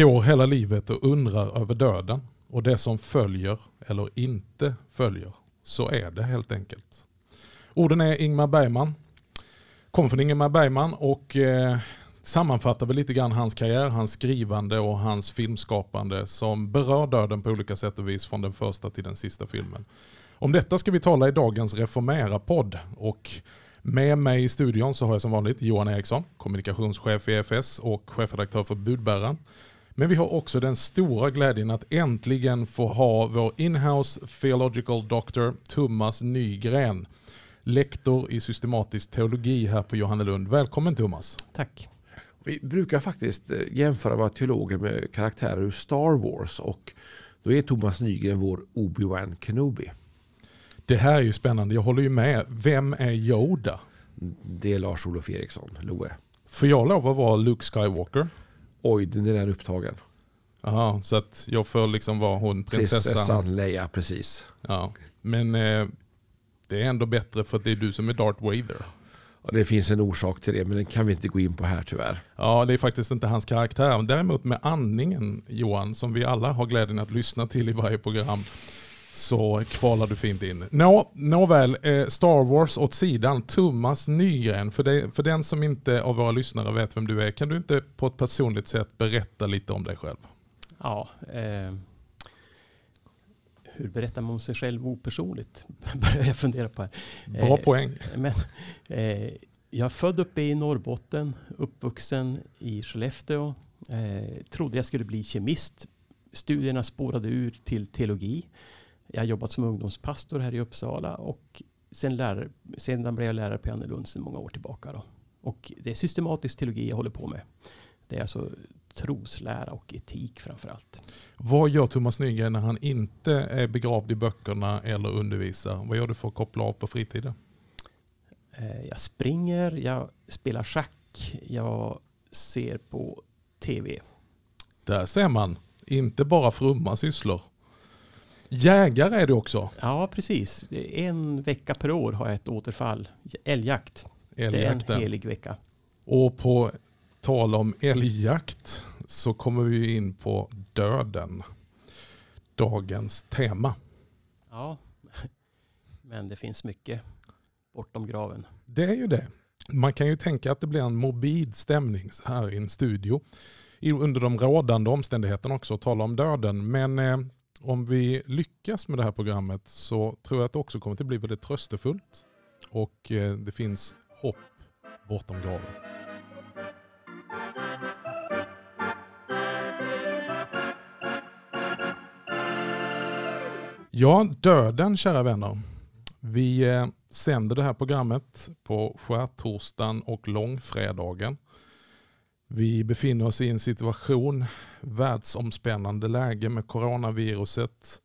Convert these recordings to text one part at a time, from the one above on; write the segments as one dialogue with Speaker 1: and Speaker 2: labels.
Speaker 1: Går hela livet och undrar över döden och det som följer eller inte följer. Så är det helt enkelt. Orden är Ingmar Bergman. Kommer från Ingmar Bergman och eh, sammanfattar väl lite grann hans karriär, hans skrivande och hans filmskapande som berör döden på olika sätt och vis från den första till den sista filmen. Om detta ska vi tala i dagens Reformera-podd och med mig i studion så har jag som vanligt Johan Eriksson, kommunikationschef i EFS och chefredaktör för Budbäraren. Men vi har också den stora glädjen att äntligen få ha vår inhouse theological doctor Thomas Nygren, lektor i systematisk teologi här på Johannelund. Välkommen Thomas.
Speaker 2: Tack.
Speaker 3: Vi brukar faktiskt eh, jämföra våra teologer med karaktärer ur Star Wars och då är Thomas Nygren vår Obi-Wan Kenobi.
Speaker 1: Det här är ju spännande, jag håller ju med. Vem är Yoda?
Speaker 3: Det är Lars-Olof Eriksson, Loe.
Speaker 1: Får jag lov att vara Luke Skywalker?
Speaker 3: Oj, den är redan upptagen.
Speaker 1: Jaha, så att jag får liksom vara hon prinsessan.
Speaker 3: Prinsessan Leia, precis.
Speaker 1: Ja, men eh, det är ändå bättre för att det är du som är Darth Vader.
Speaker 3: Ja, det finns en orsak till det, men den kan vi inte gå in på här tyvärr.
Speaker 1: Ja, det är faktiskt inte hans karaktär. Däremot med andningen, Johan, som vi alla har glädjen att lyssna till i varje program, så kvalar du fint in. Nå, nåväl, eh, Star Wars åt sidan. Thomas Nygren, för, det, för den som inte av våra lyssnare vet vem du är, kan du inte på ett personligt sätt berätta lite om dig själv?
Speaker 2: Ja, eh, hur berättar man om sig själv opersonligt? Börjar jag fundera på här.
Speaker 1: Bra
Speaker 2: Eh,
Speaker 1: poäng.
Speaker 2: Men, eh, jag är född uppe i Norrbotten, uppvuxen i Skellefteå. Eh, trodde jag skulle bli kemist. Studierna spårade ur till teologi. Jag har jobbat som ungdomspastor här i Uppsala och sen, lärare, sedan blev jag lärare på Johannelund sedan många år tillbaka. Då. Och det är systematisk teologi jag håller på med. Det är alltså troslära och etik framför allt.
Speaker 1: Vad gör Thomas Nygren när han inte är begravd i böckerna eller undervisar? Vad gör du för att koppla av på fritiden?
Speaker 2: Eh, Jag springer, jag spelar schack, jag ser på tv.
Speaker 1: Där ser man, inte bara frumma sysslor. Jägare är du också.
Speaker 2: Ja, precis. En vecka per år har jag ett återfall. Älgjakt. Det är en
Speaker 1: Älgjakten.
Speaker 2: helig vecka.
Speaker 1: Och på tal om älgjakt så kommer vi in på döden. Dagens tema.
Speaker 2: Ja, men det finns mycket bortom graven.
Speaker 1: Det är ju det. Man kan ju tänka att det blir en morbid stämning så här i en studio. Under de rådande omständigheterna också att tala om döden. Men eh, om vi lyckas med det här programmet så tror jag att det också kommer att bli väldigt tröstefullt. Och eh, det finns hopp bortom graven. Ja, döden kära vänner. Vi eh, sänder det här programmet på skärtorsdagen och långfredagen. Vi befinner oss i en situation, världsomspännande läge med coronaviruset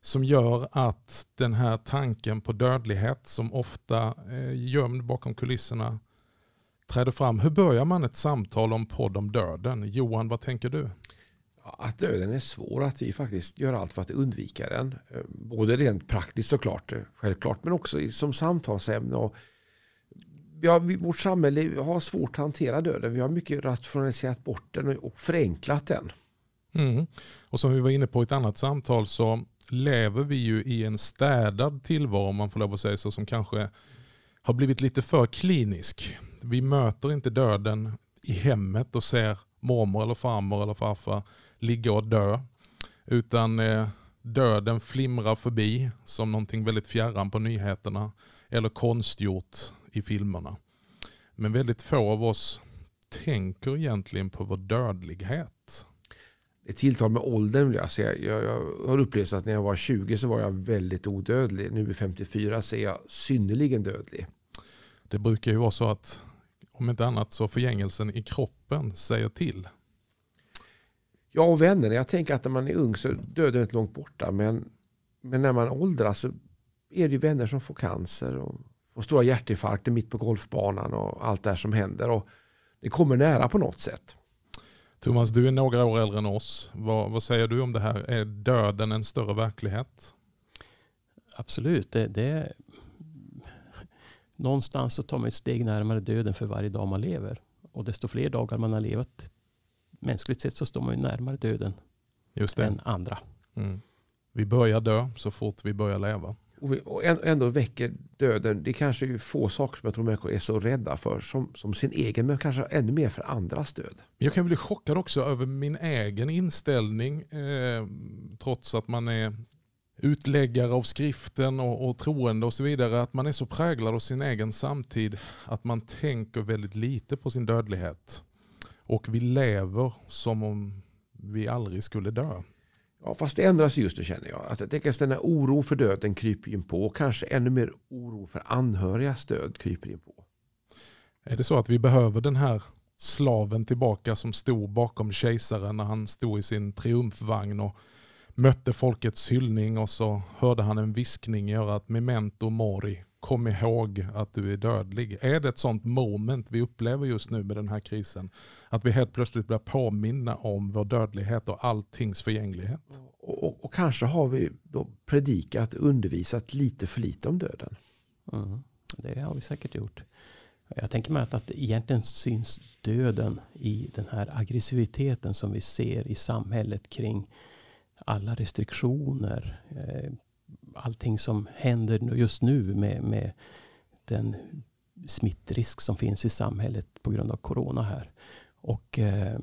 Speaker 1: som gör att den här tanken på dödlighet som ofta är gömd bakom kulisserna träder fram. Hur börjar man ett samtal om podd om döden? Johan, vad tänker du?
Speaker 3: Att döden är svår, att vi faktiskt gör allt för att undvika den. Eh, både rent praktiskt såklart, eh, självklart, men också som samtalsämne. Och ja, vi, vårt samhälle har svårt att hantera döden. Vi har mycket rationaliserat bort den och- och förenklat den.
Speaker 1: Mm. Och som vi var inne på i ett annat samtal så lever vi ju i en städad tillvaro om man får lov att säga så som kanske har blivit lite för klinisk. Vi möter inte döden i hemmet och ser mormor eller farmor eller farfar ligga och dö. Utan eh, döden flimrar förbi som någonting väldigt fjärran på nyheterna eller konstgjort i filmerna. Men väldigt få av oss tänker egentligen på vår dödlighet.
Speaker 3: Det tilltar med åldern vill jag säga. Jag, jag har upplevt att när jag var 20 så var jag väldigt odödlig. Nu vid 54 så är jag synnerligen dödlig.
Speaker 1: Det brukar ju vara så att om inte annat så förgängelsen i kroppen säger till.
Speaker 3: Ja, och vänner. Jag tänker att när man är ung så är döden inte långt borta. Men, men när man åldras så är det ju vänner som får cancer och får stora hjärtinfarkter mitt på golfbanan och allt det här som händer. Och det kommer nära på något sätt.
Speaker 1: Thomas, du är några år äldre än oss. Vad, vad säger du om det här? Är döden en större verklighet?
Speaker 2: Absolut. Det, det, någonstans så tar man ett steg närmare döden för varje dag man lever. Och desto fler dagar man har levat mänskligt sett så står man ju närmare döden
Speaker 1: Just det.
Speaker 2: än andra.
Speaker 1: Mm. Vi börjar dö så fort vi börjar leva.
Speaker 3: Och, vi, och ändå väcker döden, det kanske är få saker som jag tror människor är så rädda för som, som sin egen, men kanske ännu mer för andras död.
Speaker 1: Jag kan bli chockad också över min egen inställning, eh, trots att man är utläggare av skriften och, och troende och så vidare, att man är så präglad av sin egen samtid att man tänker väldigt lite på sin dödlighet. Och vi lever som om vi aldrig skulle dö.
Speaker 3: Ja, fast det ändras just nu känner jag. Att jag tänker att den här oron för döden kryper in på och kanske ännu mer oro för anhörigas död kryper in på.
Speaker 1: Är det så att vi behöver den här slaven tillbaka som stod bakom kejsaren när han stod i sin triumfvagn och mötte folkets hyllning och så hörde han en viskning i örat memento mori. Kom ihåg att du är dödlig. Är det ett sånt moment vi upplever just nu med den här krisen? Att vi helt plötsligt blir påminna om vår dödlighet och alltings förgänglighet?
Speaker 3: Och, och, och kanske har vi då predikat, undervisat lite för lite om döden.
Speaker 2: Mm. Det har vi säkert gjort. Jag tänker mig att, att egentligen syns döden i den här aggressiviteten som vi ser i samhället kring alla restriktioner. Eh, allting som händer just nu med, med den smittrisk som finns i samhället på grund av corona här. Och, eh,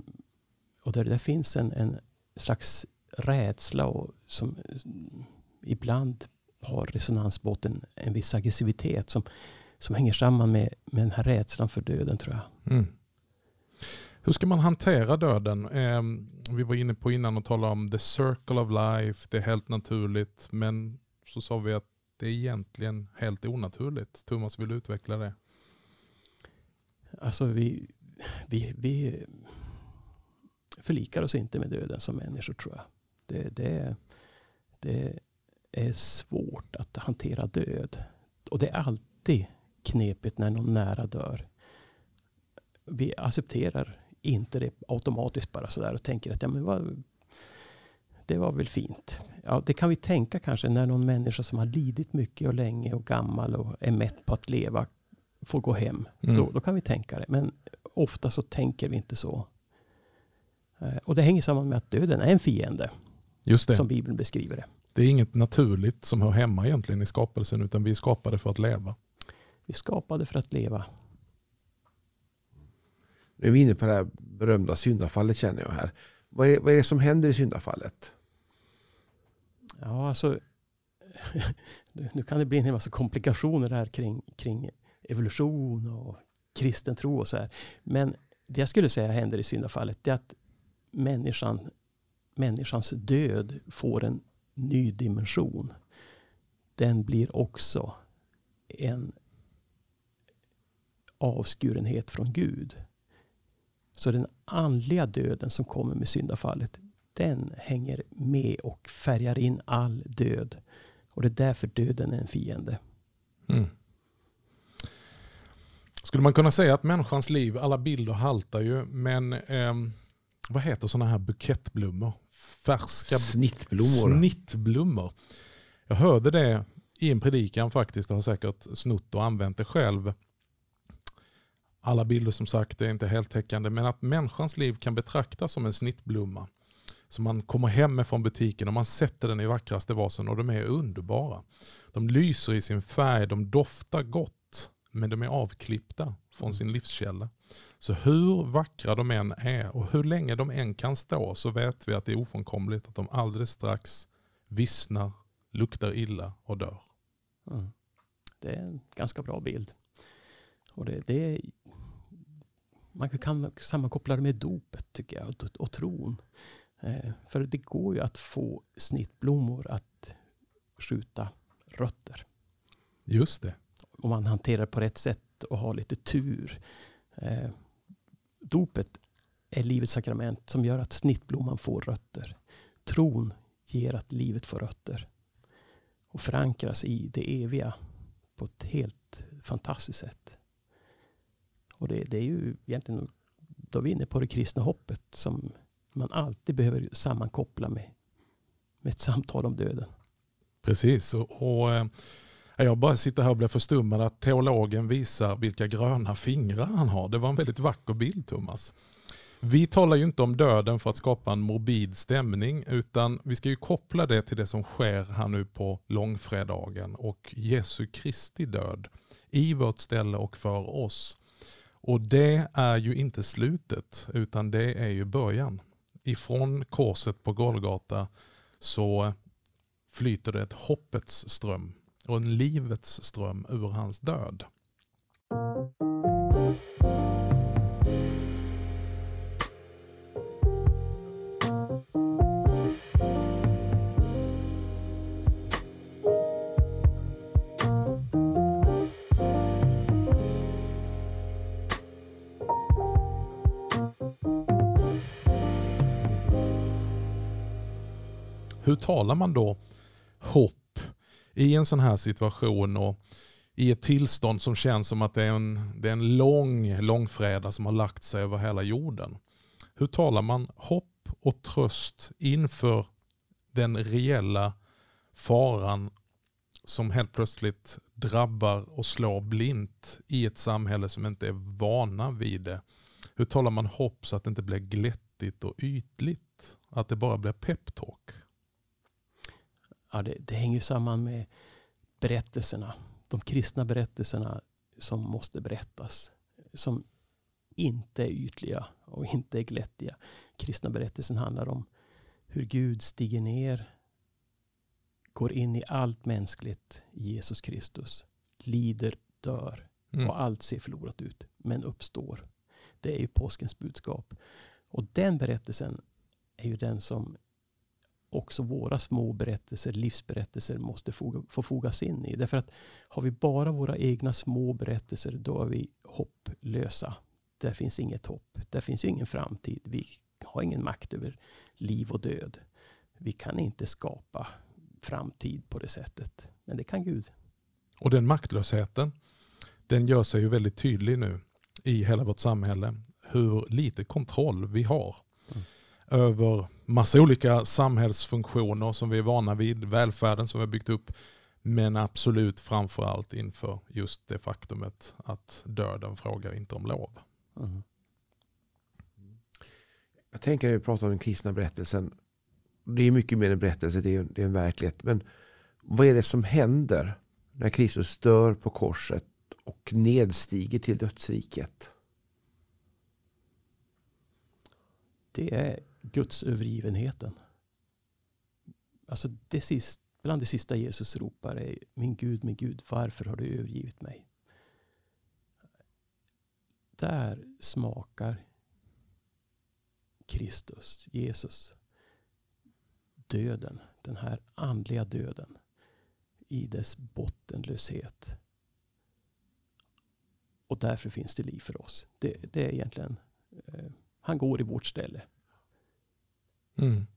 Speaker 2: och där det finns en, en slags rädsla och som eh, ibland har resonansbåten en viss aggressivitet som, som hänger samman med, med den här rädslan för döden tror jag.
Speaker 1: Mm. Hur ska man hantera döden? Eh, vi var inne på innan och talade om the circle of life, det är helt naturligt, men så sa vi att det är egentligen helt onaturligt. Thomas, vill du utveckla det?
Speaker 2: Alltså vi, vi, vi förlikar oss inte med döden som människor tror jag. Det, det, det är svårt att hantera död. Och det är alltid knepigt när någon nära dör. Vi accepterar inte det automatiskt bara sådär och tänker att ja, men vad, det var väl fint. Ja, det kan vi tänka kanske när någon människa som har lidit mycket och länge och gammal och är mätt på att leva får gå hem. Mm. Då, då kan vi tänka det. Men ofta så tänker vi inte så. Eh, och det hänger samman med att döden är en fiende.
Speaker 1: Just det.
Speaker 2: Som Bibeln beskriver det.
Speaker 1: Det är inget naturligt som hör hemma egentligen i skapelsen utan vi är skapade för att leva.
Speaker 2: Vi är skapade för att leva.
Speaker 3: Nu är vi inne på det här berömda syndafallet känner jag här. Vad är, vad är det som händer i syndafallet?
Speaker 2: Ja, alltså. nu kan det bli en massa komplikationer här kring, kring evolution och kristen tro och så här. Men det jag skulle säga händer i syndafallet är att människan, människans död får en ny dimension. Den blir också en avskurenhet från Gud. Så den andliga döden som kommer med syndafallet, den hänger med och färgar in all död. Och det är därför döden är en fiende. Mm.
Speaker 1: Skulle man kunna säga att människans liv, alla bilder haltar ju, men eh, vad heter sådana här bukettblommor? Färska
Speaker 3: snittblommor.
Speaker 1: snittblommor. Jag hörde det i en predikan faktiskt, och har säkert snott och använt det själv. Alla bilder som sagt är inte heltäckande, men att människans liv kan betraktas som en snittblomma. Som man kommer hem med från butiken och man sätter den i vackraste vasen och de är underbara. De lyser i sin färg, de doftar gott, men de är avklippta från sin livskälla. Så hur vackra de än är och hur länge de än kan stå så vet vi att det är ofrånkomligt att de alldeles strax vissnar, luktar illa och dör.
Speaker 2: Mm. Det är en ganska bra bild. Och det, det man kan sammankoppla det med dopet tycker jag och, och tron. Eh, för det går ju att få snittblommor att skjuta rötter.
Speaker 1: Just det.
Speaker 2: Om man hanterar det på rätt sätt och har lite tur. Eh, dopet är livets sakrament som gör att snittblomman får rötter. Tron ger att livet får rötter. Och förankras i det eviga på ett helt fantastiskt sätt. Och det, det är ju egentligen, då är vi inne på det kristna hoppet som man alltid behöver sammankoppla med, med ett samtal om döden.
Speaker 1: Precis, och, och eh, jag bara sitter här och blir förstummad att teologen visar vilka gröna fingrar han har. Det var en väldigt vacker bild Thomas. Vi talar ju inte om döden för att skapa en morbid stämning utan vi ska ju koppla det till det som sker här nu på långfredagen och Jesu Kristi död i vårt ställe och för oss. Och det är ju inte slutet utan det är ju början. Ifrån korset på Golgata så flyter det ett hoppets ström och en livets ström ur hans död. Hur talar man då hopp i en sån här situation och i ett tillstånd som känns som att det är en, det är en lång långfredag som har lagt sig över hela jorden? Hur talar man hopp och tröst inför den reella faran som helt plötsligt drabbar och slår blint i ett samhälle som inte är vana vid det? Hur talar man hopp så att det inte blir glättigt och ytligt? Att det bara blir peptalk?
Speaker 2: Ja, det, det hänger samman med berättelserna. De kristna berättelserna som måste berättas. Som inte är ytliga och inte är glättiga. Kristna berättelsen handlar om hur Gud stiger ner, går in i allt mänskligt i Jesus Kristus, lider, dör
Speaker 1: Mm.
Speaker 2: och allt ser förlorat ut, men uppstår. Det är ju påskens budskap. Och den berättelsen är ju den som också våra små berättelser, livsberättelser måste foga, få fogas in i. Därför att har vi bara våra egna små berättelser, då är vi hopplösa. Där finns inget hopp. Där finns ingen framtid. Vi har ingen makt över liv och död. Vi kan inte skapa framtid på det sättet. Men det kan Gud.
Speaker 1: Och den maktlösheten, den gör sig ju väldigt tydlig nu i hela vårt samhälle. Hur lite kontroll vi har
Speaker 2: Mm.
Speaker 1: över massa olika samhällsfunktioner som vi är vana vid, välfärden som vi har byggt upp, men absolut framförallt inför just det faktumet att döden frågar inte om lov.
Speaker 2: Mm.
Speaker 3: Jag tänker när vi pratar om den kristna berättelsen. Det är mycket mer än berättelse, det är, det är en verklighet. Men vad är det som händer när Kristus dör på korset och nedstiger till dödsriket?
Speaker 2: Det är Guds övergivenheten. Alltså det sist, bland det sista Jesus ropar är Min Gud, min Gud, varför har du övergivit mig? Där smakar Kristus, Jesus, döden, den här andliga döden i dess bottenlöshet. Och därför finns det liv för oss. Det, det är egentligen, eh, han går i vårt ställe.
Speaker 1: Mm.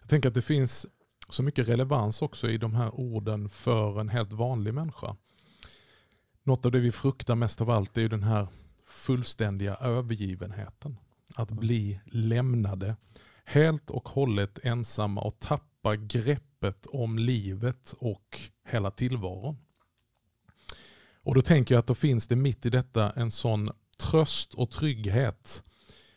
Speaker 1: Jag tänker att det finns så mycket relevans också i de här orden för en helt vanlig människa. Något av det vi fruktar mest av allt är den här fullständiga övergivenheten. Att bli lämnade helt och hållet ensamma och tappa greppet om livet och hela tillvaron. Och då tänker jag att då finns det mitt i detta en sån tröst och trygghet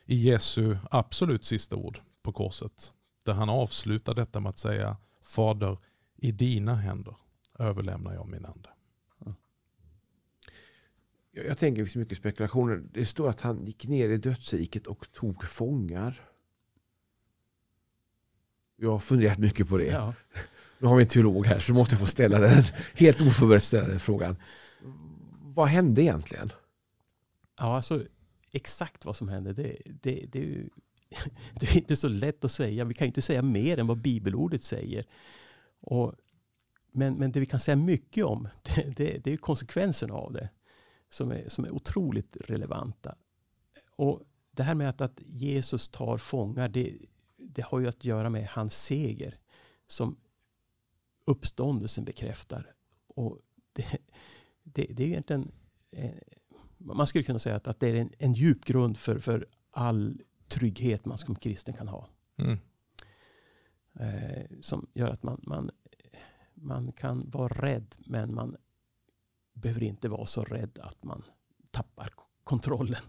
Speaker 1: i Jesu absolut sista ord på korset. Där han avslutar detta med att säga Fader, i dina händer överlämnar jag min ande.
Speaker 3: Jag, jag tänker det finns mycket spekulationer. Det står att han gick ner i dödsriket och tog fångar. Jag har funderat mycket på det.
Speaker 2: Ja.
Speaker 3: Nu har vi en teolog här så måste jag få ställa den helt oförberett ställa den frågan. Vad hände egentligen?
Speaker 2: Ja, alltså exakt vad som hände, det, det, det, är ju, det är inte så lätt att säga. Vi kan ju inte säga mer än vad bibelordet säger. Och, men, men det vi kan säga mycket om, det, det, det är konsekvenserna av det. Som är, som är otroligt relevanta. Och det här med att, att Jesus tar fångar, det, det har ju att göra med hans seger. Som uppståndelsen bekräftar. Och det, det, det är egentligen eh, man skulle kunna säga att, att det är en, en djup grund för, för all trygghet man som kristen kan ha.
Speaker 1: Mm.
Speaker 2: Eh, som gör att man, man, man kan vara rädd, men man behöver inte vara så rädd att man tappar kontrollen.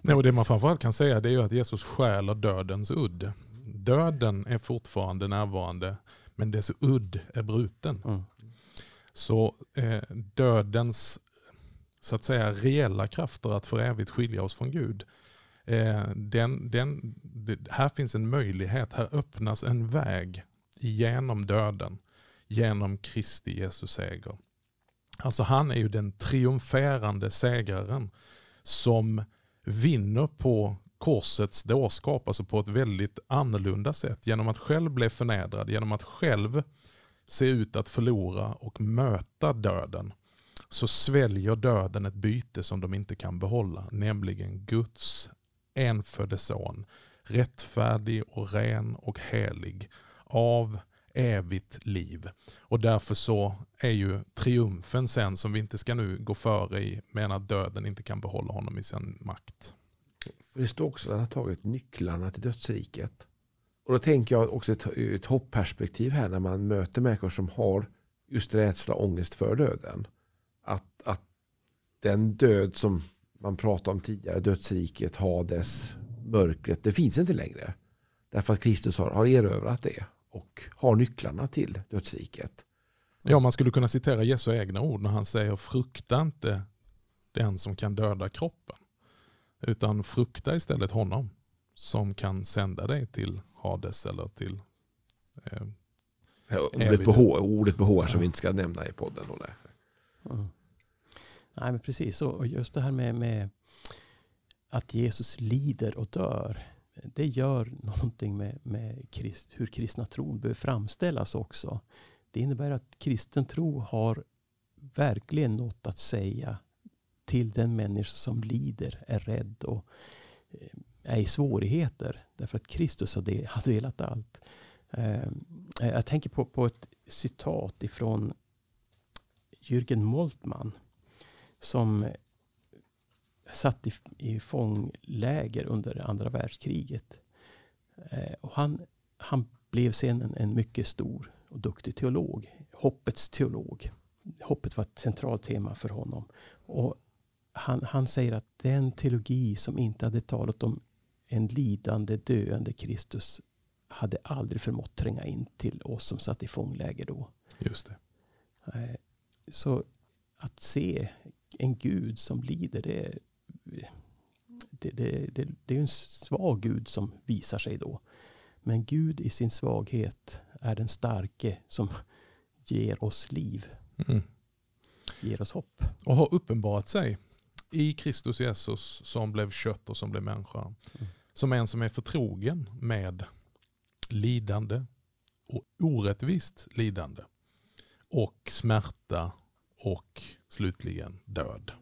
Speaker 1: Nej, och det man framförallt kan säga det är att Jesus stjäler dödens udd. Döden är fortfarande närvarande men dess udd är bruten.
Speaker 2: Mm.
Speaker 1: Så eh, dödens så att säga reella krafter att för evigt skilja oss från Gud. Eh, den, den, det, här finns en möjlighet, här öppnas en väg genom döden, genom Kristi Jesus seger. Alltså han är ju den triumferande segraren som vinner på korsets dårskap, alltså på ett väldigt annorlunda sätt. Genom att själv bli förnedrad, genom att själv se ut att förlora och möta döden så sväljer döden ett byte som de inte kan behålla, nämligen Guds enfödde son, rättfärdig och ren och helig av evigt liv. Och därför så är ju triumfen sen, som vi inte ska nu gå före i, men att döden inte kan behålla honom i sin makt.
Speaker 3: För det står också att han har tagit nycklarna till dödsriket. Och då tänker jag också ett, ett hoppperspektiv här när man möter människor som har just rädsla och ångest för döden. Att, att den död som man pratade om tidigare, dödsriket, Hades, mörkret, det finns inte längre. Därför att Kristus har, har erövrat det och har nycklarna till dödsriket.
Speaker 1: Ja, man skulle kunna citera Jesu egna ord när han säger frukta inte den som kan döda kroppen. Utan frukta istället honom som kan sända dig till Hades eller till eh,
Speaker 3: Ordet på, H, ordet på H som vi inte ska nämna i podden. Då, nej.
Speaker 2: Nej, men precis. Och just det här med, med, att Jesus lider och dör. Det gör någonting med, med krist, hur kristna tron behöver framställas också. Det innebär att kristen tro har verkligen något att säga till den människa som lider, är rädd och eh, är i svårigheter. Därför att Kristus har delat allt. Eh, jag tänker på, på ett citat ifrån Jürgen Moltmann. Som satt i, i fångläger under andra världskriget. Eh, och han, han blev sen en, en mycket stor och duktig teolog. Hoppets teolog. Hoppet var ett centralt tema för honom. Och han, han säger att den teologi som inte hade talat om en lidande, döende Kristus hade aldrig förmått tränga in till oss som satt i fångläger då.
Speaker 1: Just det.
Speaker 2: Eh, så att se en Gud som lider, det, det, det, det, är en svag Gud som visar sig då. Men Gud i sin svaghet är den starke som ger oss liv. Mm. Ger oss hopp.
Speaker 1: Och har uppenbarat sig i Kristus Jesus som blev kött och som blev människa. Mm. Som en som är förtrogen med lidande och orättvist lidande. Och smärta och slutligen död.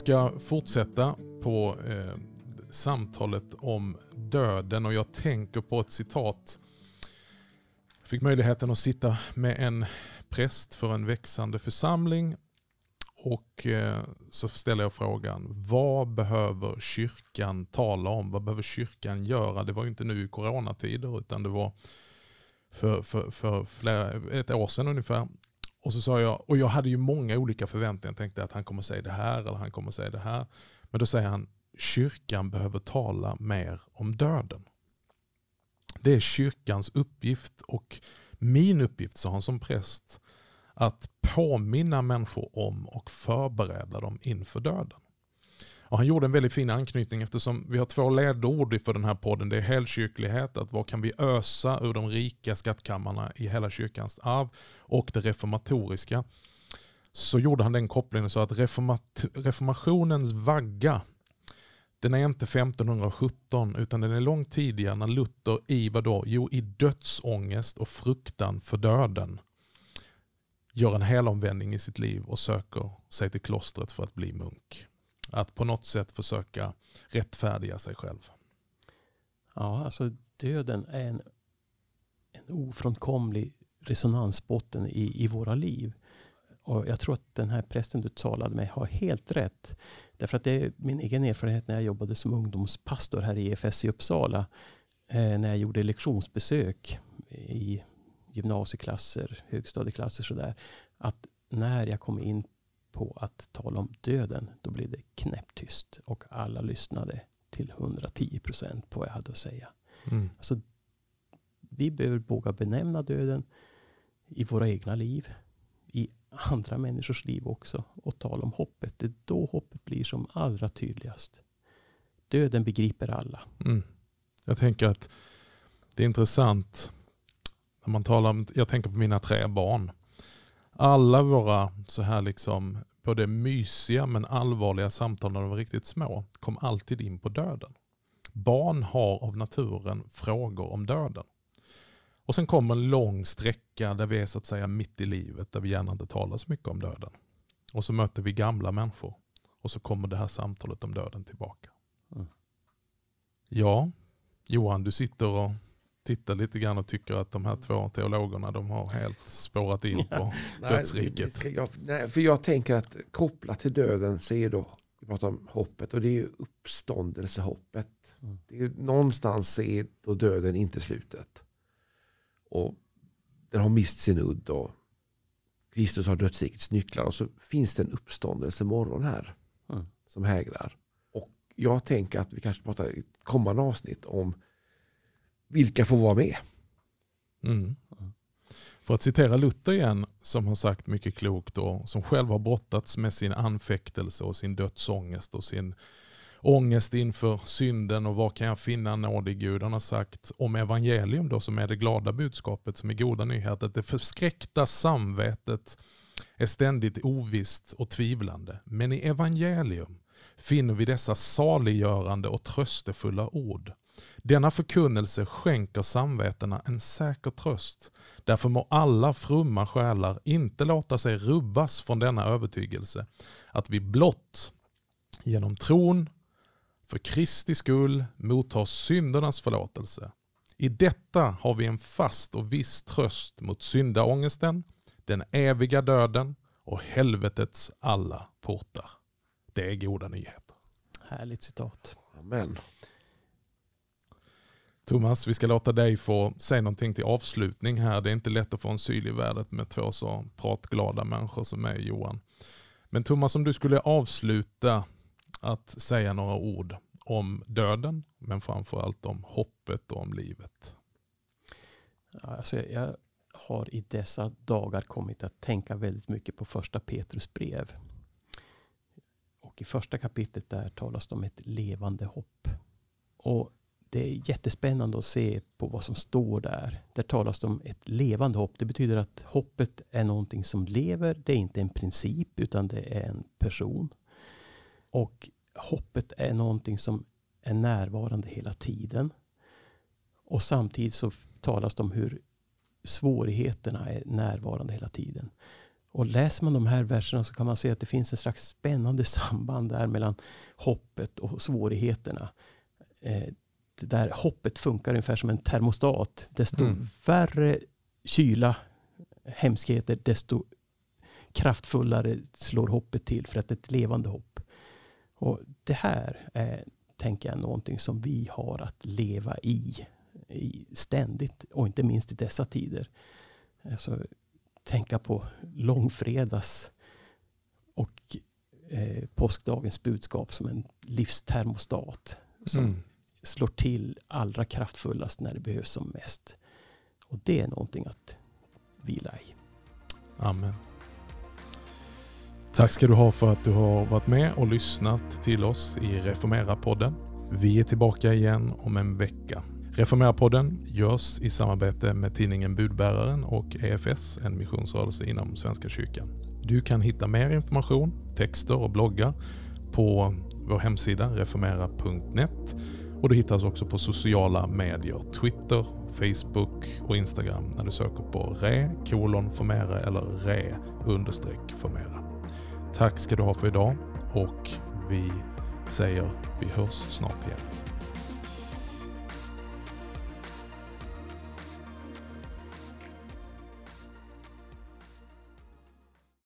Speaker 1: Ska fortsätta på eh, samtalet om döden och jag tänker på ett citat. Jag fick möjligheten att sitta med en präst för en växande församling och eh, så ställer jag frågan, vad behöver kyrkan tala om? Vad behöver kyrkan göra? Det var ju inte nu i coronatider utan det var för, för, för flera, ett år sedan ungefär. Och så sa jag, och jag hade ju många olika förväntningar. Jag tänkte att han kommer säga det här eller han kommer säga det här. Men då säger han, kyrkan behöver tala mer om döden. Det är kyrkans uppgift och min uppgift, sa han som präst, att påminna människor om och förbereda dem inför döden. Och han gjorde en väldigt fin anknytning eftersom vi har två ledord för den här podden. Det är helkyrklighet, att vad kan vi ösa ur de rika skattkammarna i hela kyrkans arv och det reformatoriska. Så gjorde han den kopplingen så att reformat reformationens vagga den är inte 1517 utan den är långt tidigare när Luther i vadå? Jo, i dödsångest och fruktan för döden gör en helomvändning i sitt liv och söker sig till klostret för att bli munk att på något sätt försöka rättfärdiga sig själv.
Speaker 2: Ja, alltså döden är en, en ofrånkomlig resonansbotten i, i våra liv. Och jag tror att den här prästen du talade med har helt rätt. Därför att det är min egen erfarenhet när jag jobbade som ungdomspastor här i EFS i Uppsala. Eh, när jag gjorde lektionsbesök i gymnasieklasser, högstadieklasser sådär. Att när jag kom in på att tala om döden, då blev det knäpptyst. Och alla lyssnade till 110 procent på vad jag hade att säga.
Speaker 1: Mm.
Speaker 2: Alltså, vi behöver våga benämna döden i våra egna liv, i andra människors liv också och tala om hoppet. Det är då hoppet blir som allra tydligast. Döden begriper alla.
Speaker 1: Mm. Jag tänker att det är intressant när man talar om, jag tänker på mina tre barn. Alla våra så här liksom både mysiga men allvarliga samtal när de var riktigt små kom alltid in på döden. Barn har av naturen frågor om döden. Och sen kommer en lång sträcka där vi är så att säga mitt i livet, där vi gärna inte talar så mycket om döden. Och så möter vi gamla människor. Och så kommer det här samtalet om döden tillbaka.
Speaker 2: Mm.
Speaker 1: Ja, Johan, du sitter och tittar lite grann och tycker att de här två teologerna de har helt spårat in på dödsriket.
Speaker 3: nej, för jag tänker att kopplat till döden så är då, vi pratar om hoppet och det är ju uppståndelsehoppet.
Speaker 2: Mm.
Speaker 3: Det är ju, någonstans är då döden inte slutet. Och den har mist sin udd och Kristus har dödsrikets nycklar och så finns det en uppståndelse morgon här
Speaker 2: Mm.
Speaker 3: som hägrar. Och jag tänker att vi kanske pratar i ett kommande avsnitt om vilka får vara med.
Speaker 1: Mm. För att citera Luther igen, som har sagt mycket klokt och som själv har brottats med sin anfäktelse och sin dödsångest och sin ångest inför synden och var kan jag finna nåd i Gud. Han har sagt om evangelium då som är det glada budskapet som är goda nyheter. Att det förskräckta samvetet är ständigt ovisst och tvivlande. Men i evangelium finner vi dessa saliggörande och tröstefulla ord. Denna förkunnelse skänker samvetena en säker tröst. Därför må alla fromma själar inte låta sig rubbas från denna övertygelse, att vi blott genom tron för Kristi skull mottar syndernas förlåtelse. I detta har vi en fast och viss tröst mot syndaångesten, den eviga döden och helvetets alla portar. Det är goda nyheter.
Speaker 2: Härligt citat.
Speaker 3: Amen.
Speaker 1: Thomas, vi ska låta dig få säga någonting till avslutning här. Det är inte lätt att få en syl i världen med två så pratglada människor som mig, Johan. Men Thomas, om du skulle avsluta att säga några ord om döden, men framförallt om hoppet och om livet.
Speaker 2: Alltså jag- jag har i dessa dagar kommit att tänka väldigt mycket på första Petrus brev. Och i första kapitlet där talas det om ett levande hopp. Och det är jättespännande att se på vad som står där. Där talas det om ett levande hopp. Det betyder att hoppet är någonting som lever. Det är inte en princip utan det är en person. Och hoppet är någonting som är närvarande hela tiden. Och samtidigt så talas det om hur svårigheterna är närvarande hela tiden. Och läser man de här verserna så kan man se att det finns en slags spännande samband där mellan hoppet och svårigheterna. Eh, det där hoppet funkar ungefär som en termostat. Desto
Speaker 1: Mm.
Speaker 2: värre kyla, hemskheter, desto kraftfullare slår hoppet till för att det är ett levande hopp. Och det här är, tänker jag, någonting som vi har att leva i, i ständigt och inte minst i dessa tider. Alltså, tänka på långfredags och eh, påskdagens budskap som en livstermostat som
Speaker 1: Mm
Speaker 2: slår till allra kraftfullast när det behövs som mest. Och det är någonting att vila i.
Speaker 1: Amen. Tack ska du ha för att du har varit med och lyssnat till oss i Reformera-podden. Vi är tillbaka igen om en vecka. Reformera-podden görs i samarbete med tidningen Budbäraren och EFS, en missionsrörelse inom Svenska kyrkan. Du kan hitta mer information, texter och bloggar på vår hemsida reformera.net och du hittas också på sociala medier, Twitter, Facebook och Instagram när du söker på re kolon formera eller re understreck formera. Tack ska du ha för idag och vi säger vi hörs snart igen.